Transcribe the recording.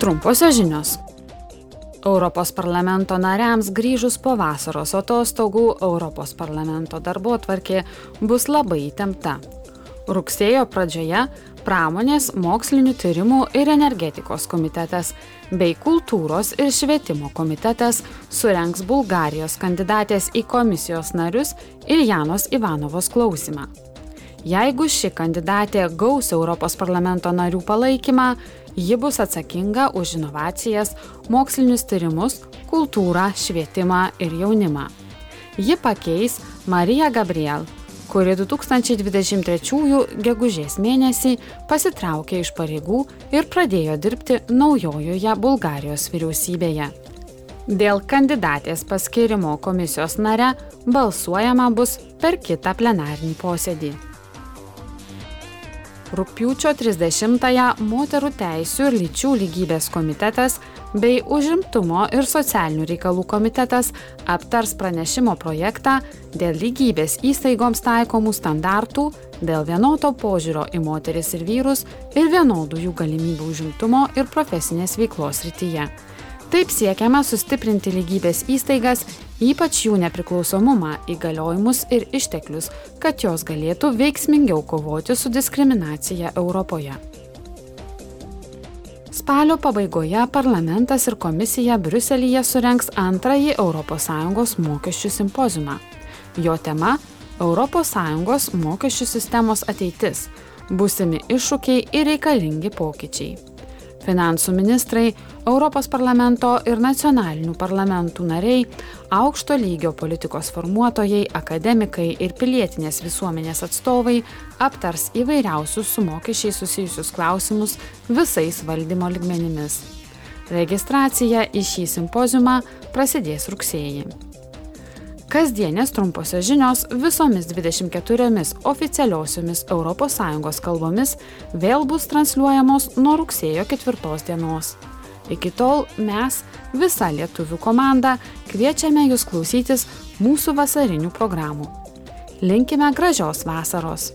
Trumposios žinios. Europos parlamento nariams grįžus po vasaros atostogų Europos parlamento darbo tvarkė bus labai įtempta. Rugsėjo pradžioje pramonės, mokslinių tyrimų ir energetikos komitetas bei kultūros ir švietimo komitetas surenks Bulgarijos kandidatės į komisijos narius ir Janos Ivanovos klausimą. Jeigu ši kandidatė gaus Europos parlamento narių palaikymą, Ji bus atsakinga už inovacijas, mokslinius tyrimus, kultūrą, švietimą ir jaunimą. Ji pakeis Mariją Gabriel, kuri 2023 gegužės mėnesį pasitraukė iš pareigų ir pradėjo dirbti naujojoje Bulgarijos vyriausybėje. Dėl kandidatės paskirimo komisijos nare balsuojama bus per kitą plenarinį posėdį. Rūpiučio 30-ąją Moterų teisų ir lyčių lygybės komitetas bei Užimtumo ir socialinių reikalų komitetas aptars pranešimo projektą dėl lygybės įstaigoms taikomų standartų, dėl vienodo požiūrio į moteris ir vyrus ir vienodų jų galimybių užimtumo ir profesinės veiklos rytyje. Taip siekiama sustiprinti lygybės įstaigas, ypač jų nepriklausomumą, įgaliojimus ir išteklius, kad jos galėtų veiksmingiau kovoti su diskriminacija Europoje. Spalio pabaigoje parlamentas ir komisija Briuselyje surenks antrąjį ES mokesčių simpozumą. Jo tema - ES mokesčių sistemos ateitis - būsimi iššūkiai ir reikalingi pokyčiai finansų ministrai, Europos parlamento ir nacionalinių parlamentų nariai, aukšto lygio politikos formuotojai, akademikai ir pilietinės visuomenės atstovai aptars įvairiausius su mokesčiai susijusius klausimus visais valdymo ligmenimis. Registracija į šį simpozumą prasidės rugsėjį. Kasdienės trumposios žinios visomis 24 oficialiosiomis ES kalbomis vėl bus transliuojamos nuo rugsėjo 4 dienos. Iki tol mes, visa lietuvių komanda, kviečiame jūs klausytis mūsų vasarinių programų. Linkime gražios vasaros.